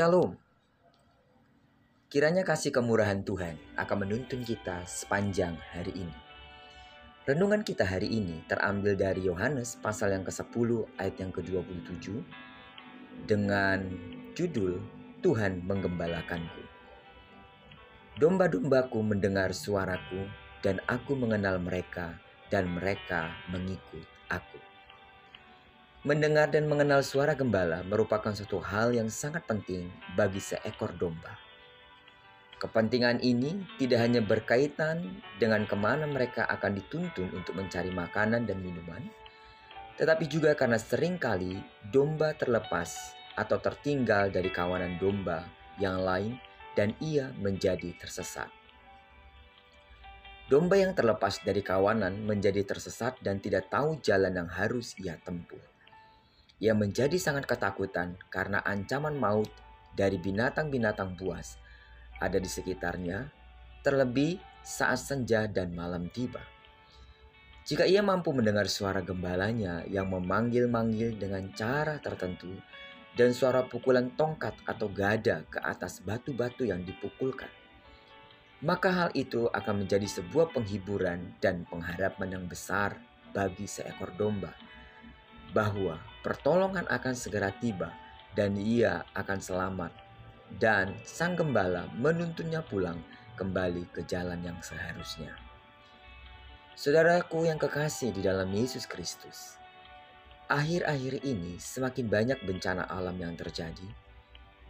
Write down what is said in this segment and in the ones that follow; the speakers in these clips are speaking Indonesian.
Shalom. Kiranya kasih kemurahan Tuhan akan menuntun kita sepanjang hari ini. Renungan kita hari ini terambil dari Yohanes pasal yang ke-10 ayat yang ke-27 dengan judul Tuhan menggembalakanku. Domba-dombaku mendengar suaraku dan aku mengenal mereka dan mereka mengikut aku. Mendengar dan mengenal suara gembala merupakan suatu hal yang sangat penting bagi seekor domba. Kepentingan ini tidak hanya berkaitan dengan ke mana mereka akan dituntun untuk mencari makanan dan minuman, tetapi juga karena sering kali domba terlepas atau tertinggal dari kawanan domba yang lain dan ia menjadi tersesat. Domba yang terlepas dari kawanan menjadi tersesat dan tidak tahu jalan yang harus ia tempuh. Ia menjadi sangat ketakutan karena ancaman maut dari binatang-binatang buas ada di sekitarnya, terlebih saat senja dan malam tiba. Jika ia mampu mendengar suara gembalanya yang memanggil-manggil dengan cara tertentu dan suara pukulan tongkat atau gada ke atas batu-batu yang dipukulkan, maka hal itu akan menjadi sebuah penghiburan dan pengharapan yang besar bagi seekor domba bahwa pertolongan akan segera tiba dan ia akan selamat. Dan sang gembala menuntunnya pulang kembali ke jalan yang seharusnya. Saudaraku yang kekasih di dalam Yesus Kristus, akhir-akhir ini semakin banyak bencana alam yang terjadi,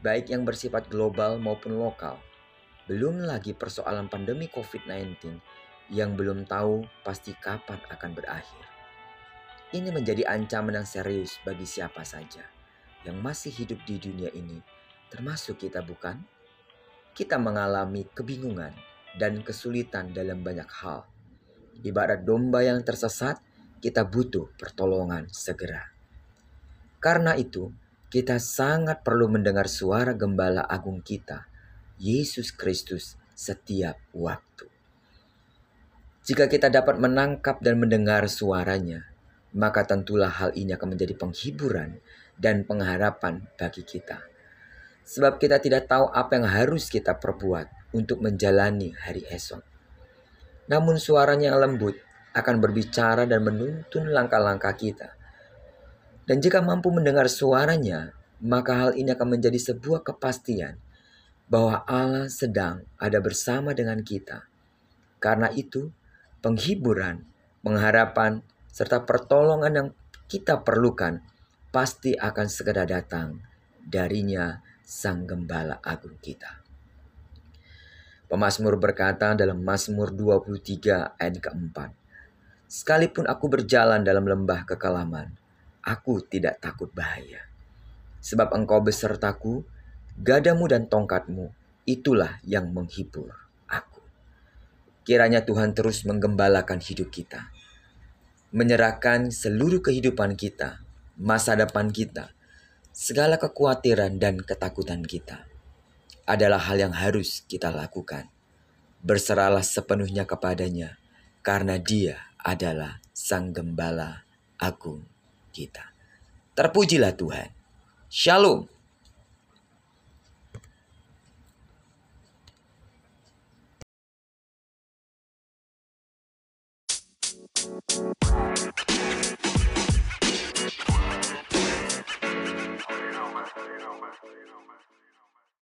baik yang bersifat global maupun lokal. Belum lagi persoalan pandemi COVID-19 yang belum tahu pasti kapan akan berakhir. Ini menjadi ancaman yang serius bagi siapa saja yang masih hidup di dunia ini, termasuk kita bukan? Kita mengalami kebingungan dan kesulitan dalam banyak hal. Ibarat domba yang tersesat, kita butuh pertolongan segera. Karena itu, kita sangat perlu mendengar suara gembala agung kita, Yesus Kristus, setiap waktu. Jika kita dapat menangkap dan mendengar suaranya, maka tentulah hal ini akan menjadi penghiburan dan pengharapan bagi kita. Sebab kita tidak tahu apa yang harus kita perbuat untuk menjalani hari esok. Namun suaranya yang lembut akan berbicara dan menuntun langkah-langkah kita. Dan jika mampu mendengar suaranya, maka hal ini akan menjadi sebuah kepastian bahwa Allah sedang ada bersama dengan kita. Karena itu, penghiburan, pengharapan, serta pertolongan yang kita perlukan pasti akan segera datang darinya Sang Gembala Agung kita. Pemasmur berkata dalam Mazmur 23 ayat keempat, Sekalipun aku berjalan dalam lembah kekelaman, aku tidak takut bahaya. Sebab engkau besertaku, gadamu dan tongkatmu, itulah yang menghibur aku. Kiranya Tuhan terus menggembalakan hidup kita menyerahkan seluruh kehidupan kita, masa depan kita, segala kekhawatiran dan ketakutan kita adalah hal yang harus kita lakukan. Berserahlah sepenuhnya kepadanya, karena Dia adalah Sang Gembala Agung kita. Terpujilah Tuhan. Shalom.